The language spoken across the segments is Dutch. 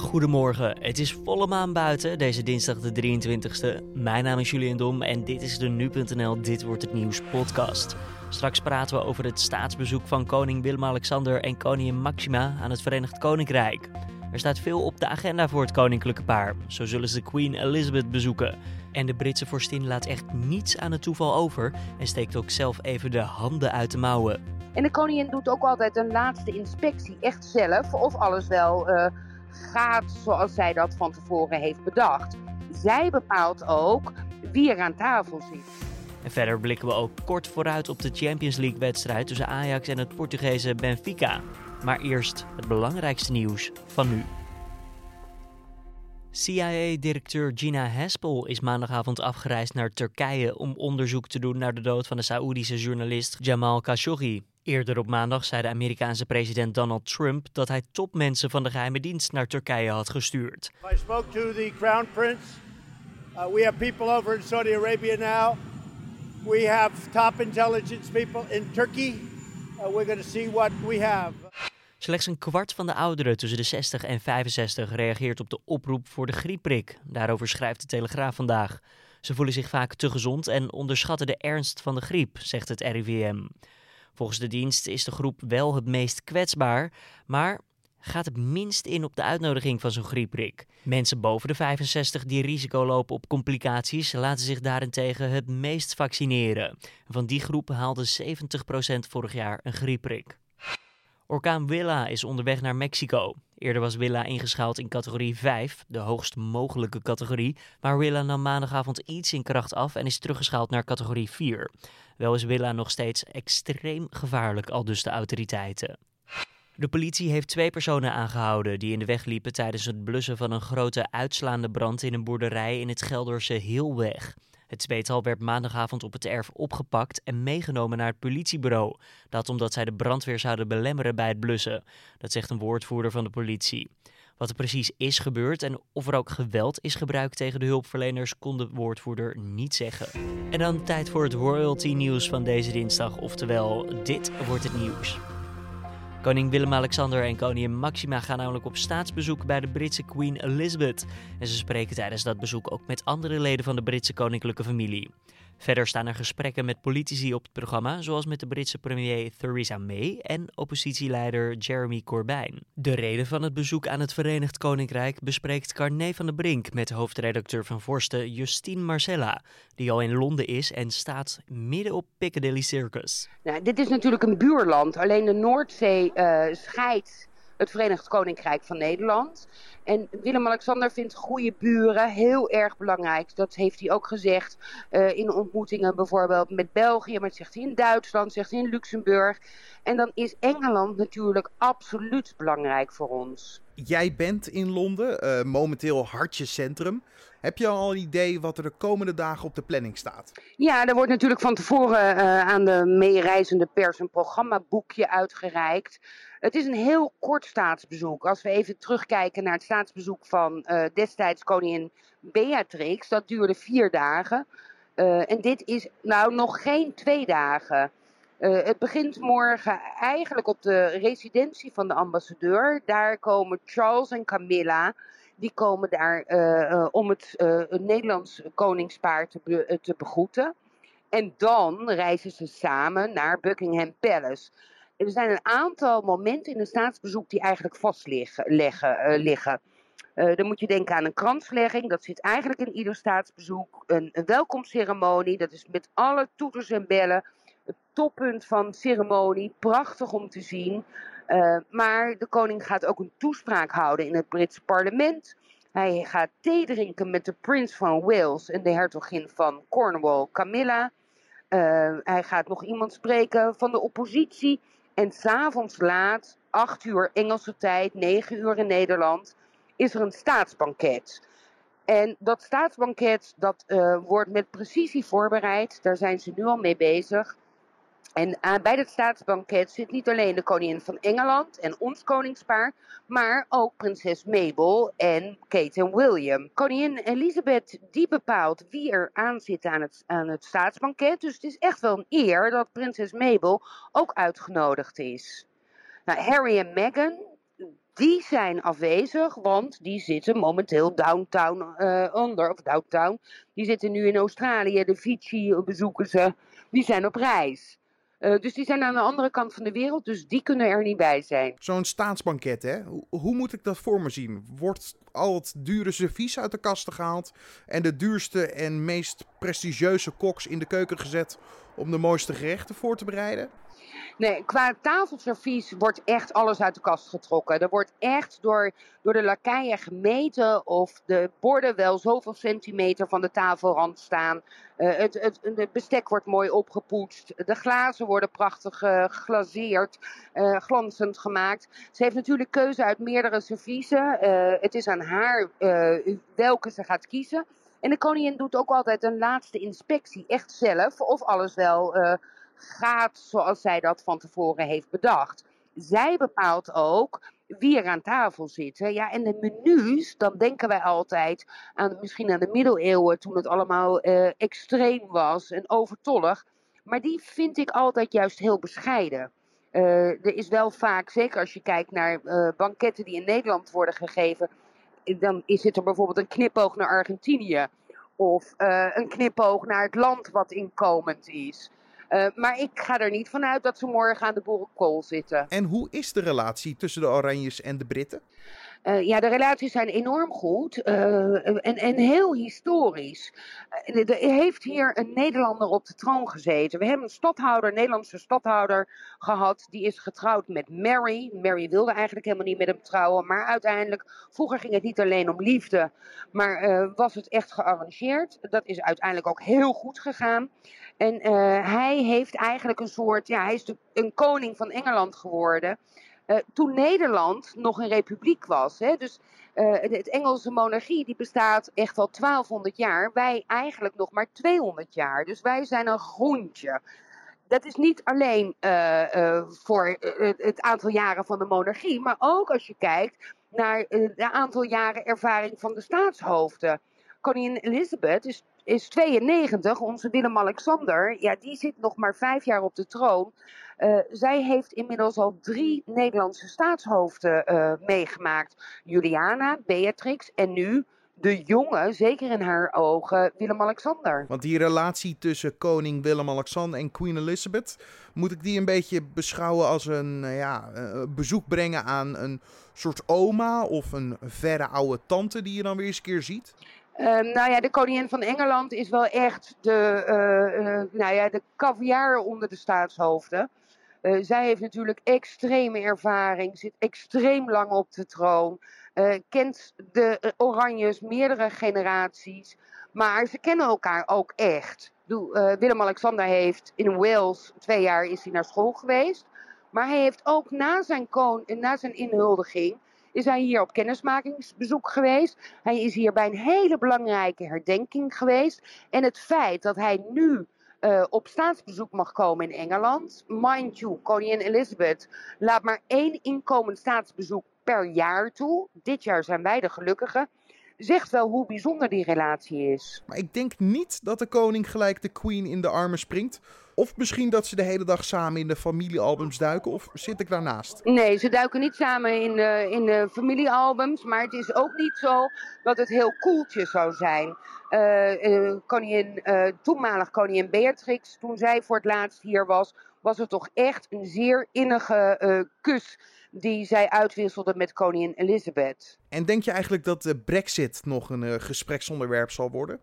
Goedemorgen, het is volle maan buiten, deze dinsdag de 23e. Mijn naam is Julian Dom en dit is de Nu.nl Dit Wordt Het Nieuws podcast. Straks praten we over het staatsbezoek van koning Willem-Alexander en koningin Maxima aan het Verenigd Koninkrijk. Er staat veel op de agenda voor het koninklijke paar. Zo zullen ze Queen Elizabeth bezoeken. En de Britse vorstin laat echt niets aan het toeval over en steekt ook zelf even de handen uit de mouwen. En de koningin doet ook altijd een laatste inspectie, echt zelf, of alles wel uh, gaat zoals zij dat van tevoren heeft bedacht. Zij bepaalt ook wie er aan tafel zit. En verder blikken we ook kort vooruit op de Champions League-wedstrijd tussen Ajax en het Portugese Benfica. Maar eerst het belangrijkste nieuws van nu. CIA-directeur Gina Haspel is maandagavond afgereisd naar Turkije om onderzoek te doen naar de dood van de Saoedische journalist Jamal Khashoggi. Eerder op maandag zei de Amerikaanse president Donald Trump dat hij topmensen van de geheime dienst naar Turkije had gestuurd. I spoke to the crown prince. Uh, we have people over in Saudi Arabia now. We have top intelligence people in Turkey. Uh, we're going to see what we have. Slechts een kwart van de ouderen tussen de 60 en 65 reageert op de oproep voor de griepprik. Daarover schrijft de Telegraaf vandaag. Ze voelen zich vaak te gezond en onderschatten de ernst van de griep, zegt het RIVM. Volgens de dienst is de groep wel het meest kwetsbaar, maar gaat het minst in op de uitnodiging van zo'n griepprik. Mensen boven de 65 die risico lopen op complicaties laten zich daarentegen het meest vaccineren. Van die groep haalde 70% vorig jaar een griepprik. Orkaan Willa is onderweg naar Mexico. Eerder was Willa ingeschaald in categorie 5, de hoogst mogelijke categorie, maar Willa nam maandagavond iets in kracht af en is teruggeschaald naar categorie 4. Wel is Willa nog steeds extreem gevaarlijk, al dus de autoriteiten. De politie heeft twee personen aangehouden die in de weg liepen tijdens het blussen van een grote uitslaande brand in een boerderij in het Gelderse Heelweg. Het tweetal werd maandagavond op het erf opgepakt en meegenomen naar het politiebureau. Dat omdat zij de brandweer zouden belemmeren bij het blussen. Dat zegt een woordvoerder van de politie. Wat er precies is gebeurd en of er ook geweld is gebruikt tegen de hulpverleners, kon de woordvoerder niet zeggen. En dan tijd voor het royalty nieuws van deze dinsdag, oftewel dit wordt het nieuws. Koning Willem-Alexander en koningin Maxima gaan namelijk op staatsbezoek bij de Britse Queen Elizabeth. En ze spreken tijdens dat bezoek ook met andere leden van de Britse koninklijke familie. Verder staan er gesprekken met politici op het programma, zoals met de Britse premier Theresa May en oppositieleider Jeremy Corbyn. De reden van het bezoek aan het Verenigd Koninkrijk bespreekt Carné van der Brink met hoofdredacteur van Vorsten Justine Marcella, die al in Londen is en staat midden op Piccadilly Circus. Nou, dit is natuurlijk een buurland, alleen de Noordzee uh, scheidt het Verenigd Koninkrijk van Nederland. En Willem-Alexander vindt goede buren heel erg belangrijk. Dat heeft hij ook gezegd uh, in ontmoetingen bijvoorbeeld met België, maar dat zegt hij in Duitsland, zegt hij in Luxemburg. En dan is Engeland natuurlijk absoluut belangrijk voor ons. Jij bent in Londen, uh, momenteel hartje centrum. Heb je al een idee wat er de komende dagen op de planning staat? Ja, er wordt natuurlijk van tevoren uh, aan de meereizende pers een programmaboekje uitgereikt. Het is een heel kort staatsbezoek. Als we even terugkijken naar het staatsbezoek van uh, destijds koningin Beatrix, dat duurde vier dagen. Uh, en dit is nou nog geen twee dagen. Uh, het begint morgen eigenlijk op de residentie van de ambassadeur. Daar komen Charles en Camilla. Die komen daar om het, Nederlands koningspaar te, te begroeten. En dan reizen ze samen naar Buckingham Palace. Er zijn een aantal momenten in een staatsbezoek die eigenlijk vast liggen. Leggen, uh, liggen. Uh, dan moet je denken aan een kranslegging, dat zit eigenlijk in ieder staatsbezoek. Een, een welkomstceremonie, dat is met alle toeters en bellen. Het toppunt van ceremonie, prachtig om te zien. Uh, maar de koning gaat ook een toespraak houden in het Britse parlement. Hij gaat thee drinken met de prins van Wales en de hertogin van Cornwall, Camilla. Hij gaat nog iemand spreken van de oppositie. En s'avonds laat, 8 uur Engelse tijd, 9 uur in Nederland, is er een staatsbanket. En dat staatsbanket dat, uh, wordt met precisie voorbereid. Daar zijn ze nu al mee bezig. En uh, bij dat staatsbanket zit niet alleen de koningin van Engeland en ons koningspaar, maar ook prinses Mabel en Kate en William. Koningin Elizabeth die bepaalt wie er aan zit aan het, aan het staatsbanket. Dus het is echt wel een eer dat prinses Mabel ook uitgenodigd is. Nou, Harry en Meghan, die zijn afwezig, want die zitten momenteel downtown uh, onder, of downtown. Die zitten nu in Australië, de Fiji bezoeken ze. Die zijn op reis. Uh, dus die zijn aan de andere kant van de wereld, dus die kunnen er niet bij zijn. Zo'n staatsbanket, hè? Hoe, hoe, moet ik dat voor me zien? Wordt al het dure servies uit de kasten gehaald en de duurste en meest prestigieuze koks in de keuken gezet om de mooiste gerechten voor te bereiden? Nee, qua tafelservies wordt echt alles uit de kast getrokken. Er wordt echt door, door de lakeien gemeten of de borden wel zoveel centimeter van de tafelrand staan. Uh, het, het, bestek wordt mooi opgepoetst. De glazen worden prachtig uh, glanzend gemaakt. Ze heeft natuurlijk keuze uit meerdere serviezen. het is aan haar welke ze gaat kiezen. En de koningin doet ook altijd een laatste inspectie, echt zelf, of alles wel gaat zoals zij dat van tevoren heeft bedacht. Zij bepaalt ook wie er aan tafel zit. Ja, en de menus, dan denken wij altijd aan misschien aan de middeleeuwen toen het allemaal uh, extreem was en overtollig. Maar die vind ik altijd juist heel bescheiden. Er is wel vaak, zeker als je kijkt naar banketten die in Nederland worden gegeven, dan zit er bijvoorbeeld een knipoog naar Argentinië. Of een knipoog naar het land wat inkomend is. Uh, maar ik ga er niet vanuit dat ze morgen aan de boerenkool zitten. En hoe is de relatie tussen de Oranjes en de Britten? Uh, ja, de relaties zijn enorm goed uh, en, en heel historisch. er heeft hier een Nederlander op de troon gezeten. We hebben een stadhouder, een Nederlandse stadhouder gehad. Die is getrouwd met Mary. Mary wilde eigenlijk helemaal niet met hem trouwen. Maar uiteindelijk, vroeger ging het niet alleen om liefde, maar was het echt gearrangeerd. Dat is uiteindelijk ook heel goed gegaan. En hij heeft eigenlijk een soort, ja, hij is een koning van Engeland geworden. Uh, toen Nederland nog een republiek was. Hè, dus uh, het Engelse monarchie die bestaat echt al 1200 jaar. Wij eigenlijk nog maar 200 jaar. Dus wij zijn een groentje. Dat is niet alleen voor het aantal jaren van de monarchie, maar ook als je kijkt naar het aantal jaren ervaring van de staatshoofden. Koningin Elizabeth is is 92, onze Willem-Alexander. Ja, die zit nog maar vijf jaar op de troon. Uh, zij heeft inmiddels al drie Nederlandse staatshoofden uh, meegemaakt. Juliana, Beatrix en nu de jonge, zeker in haar ogen, Willem-Alexander. Want die relatie tussen koning Willem-Alexander en Queen Elizabeth, moet ik die een beetje beschouwen als een uh, ja, bezoek brengen aan een soort oma of een verre oude tante die je dan weer eens een keer ziet? Um, nou ja, de koningin van Engeland is wel echt de, uh, uh, nou ja, de caviar onder de staatshoofden. Uh, zij heeft natuurlijk extreme ervaring, zit extreem lang op de troon, kent de Oranjes meerdere generaties, maar ze kennen elkaar ook echt. Willem-Alexander heeft in Wales twee jaar is hij naar school geweest, maar hij heeft ook na zijn, na zijn inhuldiging is hij hier op kennismakingsbezoek geweest. Hij is hier bij een hele belangrijke herdenking geweest. En het feit dat hij nu uh, op staatsbezoek mag komen in Engeland. Mind you, koningin Elizabeth laat maar één inkomend staatsbezoek per jaar toe. Dit jaar zijn wij de gelukkigen. Zegt wel hoe bijzonder die relatie is. Maar ik denk niet dat de koning gelijk de queen in de armen springt. Of misschien dat ze de hele dag samen in de familiealbums duiken? Of zit ik daarnaast? Nee, ze duiken niet samen in de, in de familiealbums. Maar het is ook niet zo dat het heel koeltjes zou zijn. Uh, uh, koningin, uh, toenmalig koningin Beatrix, toen zij voor het laatst hier was, was het toch echt een zeer innige kus die zij uitwisselde met koningin Elizabeth. En denk je eigenlijk dat de Brexit nog een gespreksonderwerp zal worden?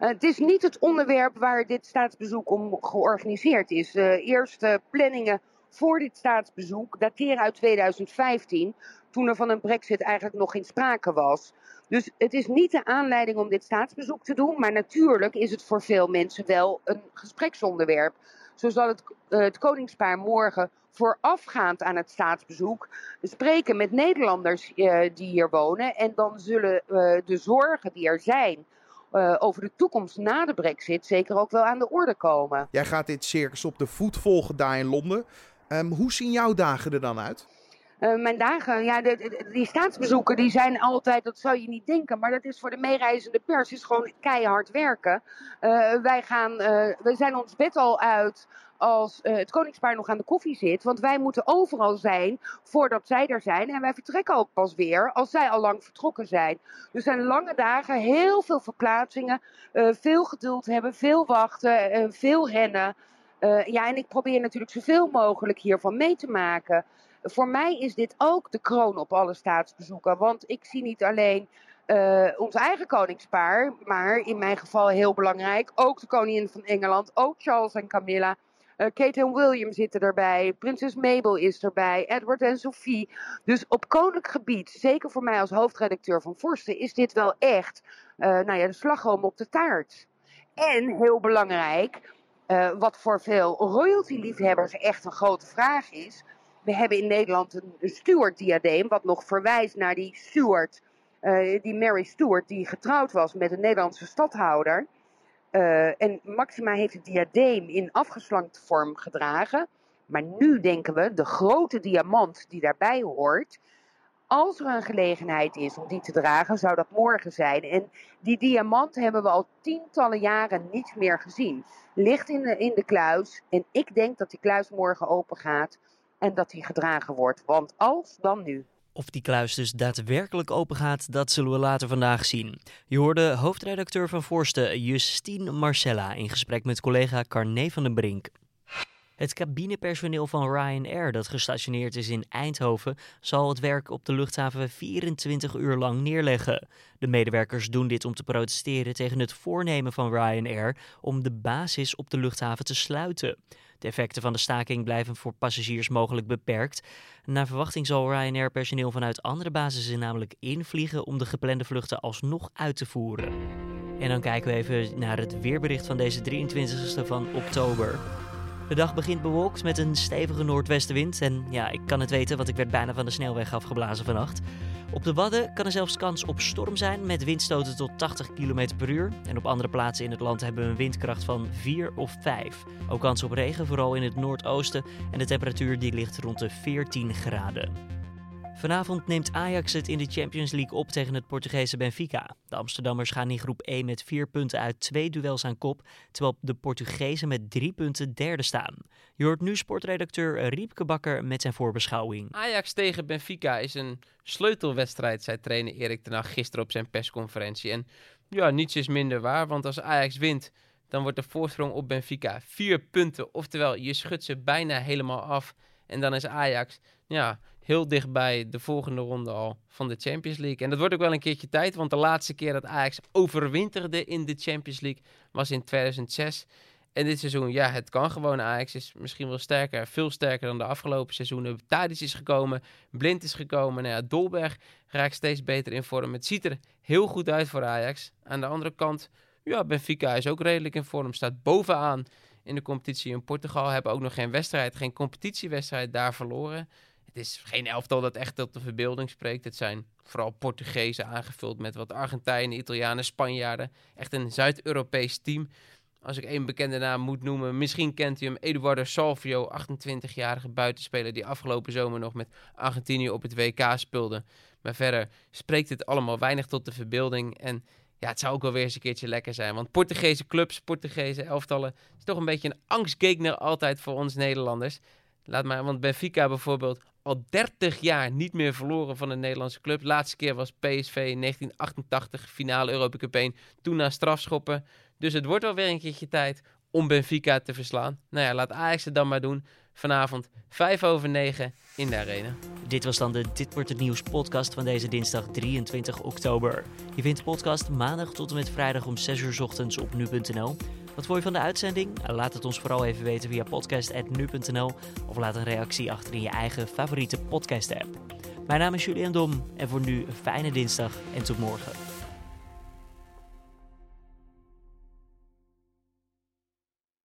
Uh, het is niet het onderwerp waar dit staatsbezoek om georganiseerd is. De eerste planningen voor dit staatsbezoek dateren uit 2015, toen er van een brexit eigenlijk nog geen sprake was. Dus het is niet de aanleiding om dit staatsbezoek te doen, maar natuurlijk is het voor veel mensen wel een gespreksonderwerp. Zo zal het, uh, het koningspaar morgen voorafgaand aan het staatsbezoek spreken met Nederlanders uh, die hier wonen. En dan zullen uh, de zorgen die er zijn uh, over de toekomst na de brexit zeker ook wel aan de orde komen. Jij gaat dit circus op de voet volgen daar in Londen. Um, hoe zien jouw dagen er dan uit? Uh, mijn dagen, ja, de, die staatsbezoeken die zijn altijd, dat zou je niet denken, maar dat is voor de meereizende pers is gewoon keihard werken. Uh, wij gaan, uh, we zijn ons bed al uit als het koningspaar nog aan de koffie zit, want wij moeten overal zijn voordat zij er zijn en wij vertrekken ook pas weer als zij al lang vertrokken zijn. Dus zijn lange dagen, heel veel verplaatsingen, veel geduld hebben, veel wachten, veel rennen. ja, en ik probeer natuurlijk zoveel mogelijk hiervan mee te maken voor mij is dit ook de kroon op alle staatsbezoeken. Want ik zie niet alleen uh, ons eigen koningspaar, maar in mijn geval heel belangrijk, ook de koningin van Engeland, ook Charles en Camilla. Uh, Kate en William zitten erbij, prinses Mabel is erbij, Edward en Sophie. Dus op koninklijk gebied, zeker voor mij als hoofdredacteur van Forsten, is dit wel echt uh, nou ja, de slagroom op de taart. En heel belangrijk, wat voor veel royalty-liefhebbers echt een grote vraag is, we hebben in Nederland een, Stuart-diadeem, wat nog verwijst naar die Stuart, uh, die Mary Stuart, die getrouwd was met een Nederlandse stadhouder. Uh, en Maxima heeft het diadeem in afgeslankte vorm gedragen. Maar nu denken we, de grote diamant die daarbij hoort, als er een gelegenheid is om die te dragen, zou dat morgen zijn. En die diamant hebben we al tientallen jaren niet meer gezien. Ligt in de, in de kluis en ik denk dat die kluis morgen open gaat en dat die gedragen wordt. Want als, dan nu. Of die kluis dus daadwerkelijk open gaat, dat zullen we later vandaag zien. Je hoorde hoofdredacteur van Forsten, Justine Marcella, in gesprek met collega Carné van den Brink. Het cabinepersoneel van Ryanair dat gestationeerd is in Eindhoven zal het werk op de luchthaven 24 uur lang neerleggen. De medewerkers doen dit om te protesteren tegen het voornemen van Ryanair om de basis op de luchthaven te sluiten. De effecten van de staking blijven voor passagiers mogelijk beperkt. Naar verwachting zal Ryanair personeel vanuit andere basissen namelijk invliegen om de geplande vluchten alsnog uit te voeren. En dan kijken we even naar het weerbericht van deze 23e van oktober. De dag begint bewolkt met een stevige noordwestenwind. En ja, ik kan het weten, want ik werd bijna van de snelweg afgeblazen vannacht. Op de Wadden kan er zelfs kans op storm zijn met windstoten tot 80 km per uur. En op andere plaatsen in het land hebben we een windkracht van 4 of 5. Ook kans op regen, vooral in het noordoosten. En de temperatuur die ligt rond de 14 graden. Vanavond neemt Ajax het in de Champions League op tegen het Portugese Benfica. De Amsterdammers gaan in groep 1 met vier punten uit twee duels aan kop, terwijl de Portugezen met drie punten derde staan. Je hoort nu sportredacteur Riepke Bakker met zijn voorbeschouwing. Ajax tegen Benfica is een sleutelwedstrijd, zei trainer Erik ten Hag gisteren op zijn persconferentie. En ja, niets is minder waar, want als Ajax wint, dan wordt de voorsprong op Benfica vier punten. Oftewel, je schudt ze bijna helemaal af. En dan is Ajax ja, heel dichtbij de volgende ronde al van de Champions League. En dat wordt ook wel een keertje tijd, want de laatste keer dat Ajax overwinterde in de Champions League was in 2006. En dit seizoen, ja, het kan gewoon. Ajax is misschien wel sterker, veel sterker dan de afgelopen seizoenen. Tadic is gekomen, Blind is gekomen. Nou ja, Dolberg raakt steeds beter in vorm. Het ziet er heel goed uit voor Ajax. Aan de andere kant, ja, Benfica is ook redelijk in vorm. Staat bovenaan in de competitie in Portugal. Hebben ook nog geen wedstrijd, geen competitiewedstrijd daar verloren. Het is geen elftal dat echt tot de verbeelding spreekt. Het zijn vooral Portugezen aangevuld met wat Argentijnen, Italianen, Spanjaarden. Echt een Zuid-Europees team. Als ik één bekende naam moet noemen, misschien kent u hem. Eduardo Salvio, 28-jarige buitenspeler die afgelopen zomer nog met Argentinië op het WK speelde. Maar verder spreekt het allemaal weinig tot de verbeelding. En ja, het zou ook wel weer eens een keertje lekker zijn. Want Portugese clubs, Portugese elftallen, is toch een beetje een angstgegner altijd voor ons Nederlanders. Laat maar, want Benfica bijvoorbeeld al 30 jaar niet meer verloren van een Nederlandse club. Laatste keer was PSV in 1988, finale Europa Cup 1, toen na strafschoppen. Dus het wordt wel weer een keertje tijd om Benfica te verslaan. Nou ja, laat Ajax het dan maar doen. Vanavond 5 over 9 in de arena. Dit was dan de Dit wordt het nieuws podcast van deze dinsdag 23 oktober. Je vindt de podcast maandag tot en met vrijdag om 6 uur ochtends op nu.nl. Wat vond je van de uitzending? Laat het ons vooral even weten via podcast.nu.nl of laat een reactie achter in je eigen favoriete podcast app. Mijn naam is Julian Dom en voor nu een fijne dinsdag en tot morgen.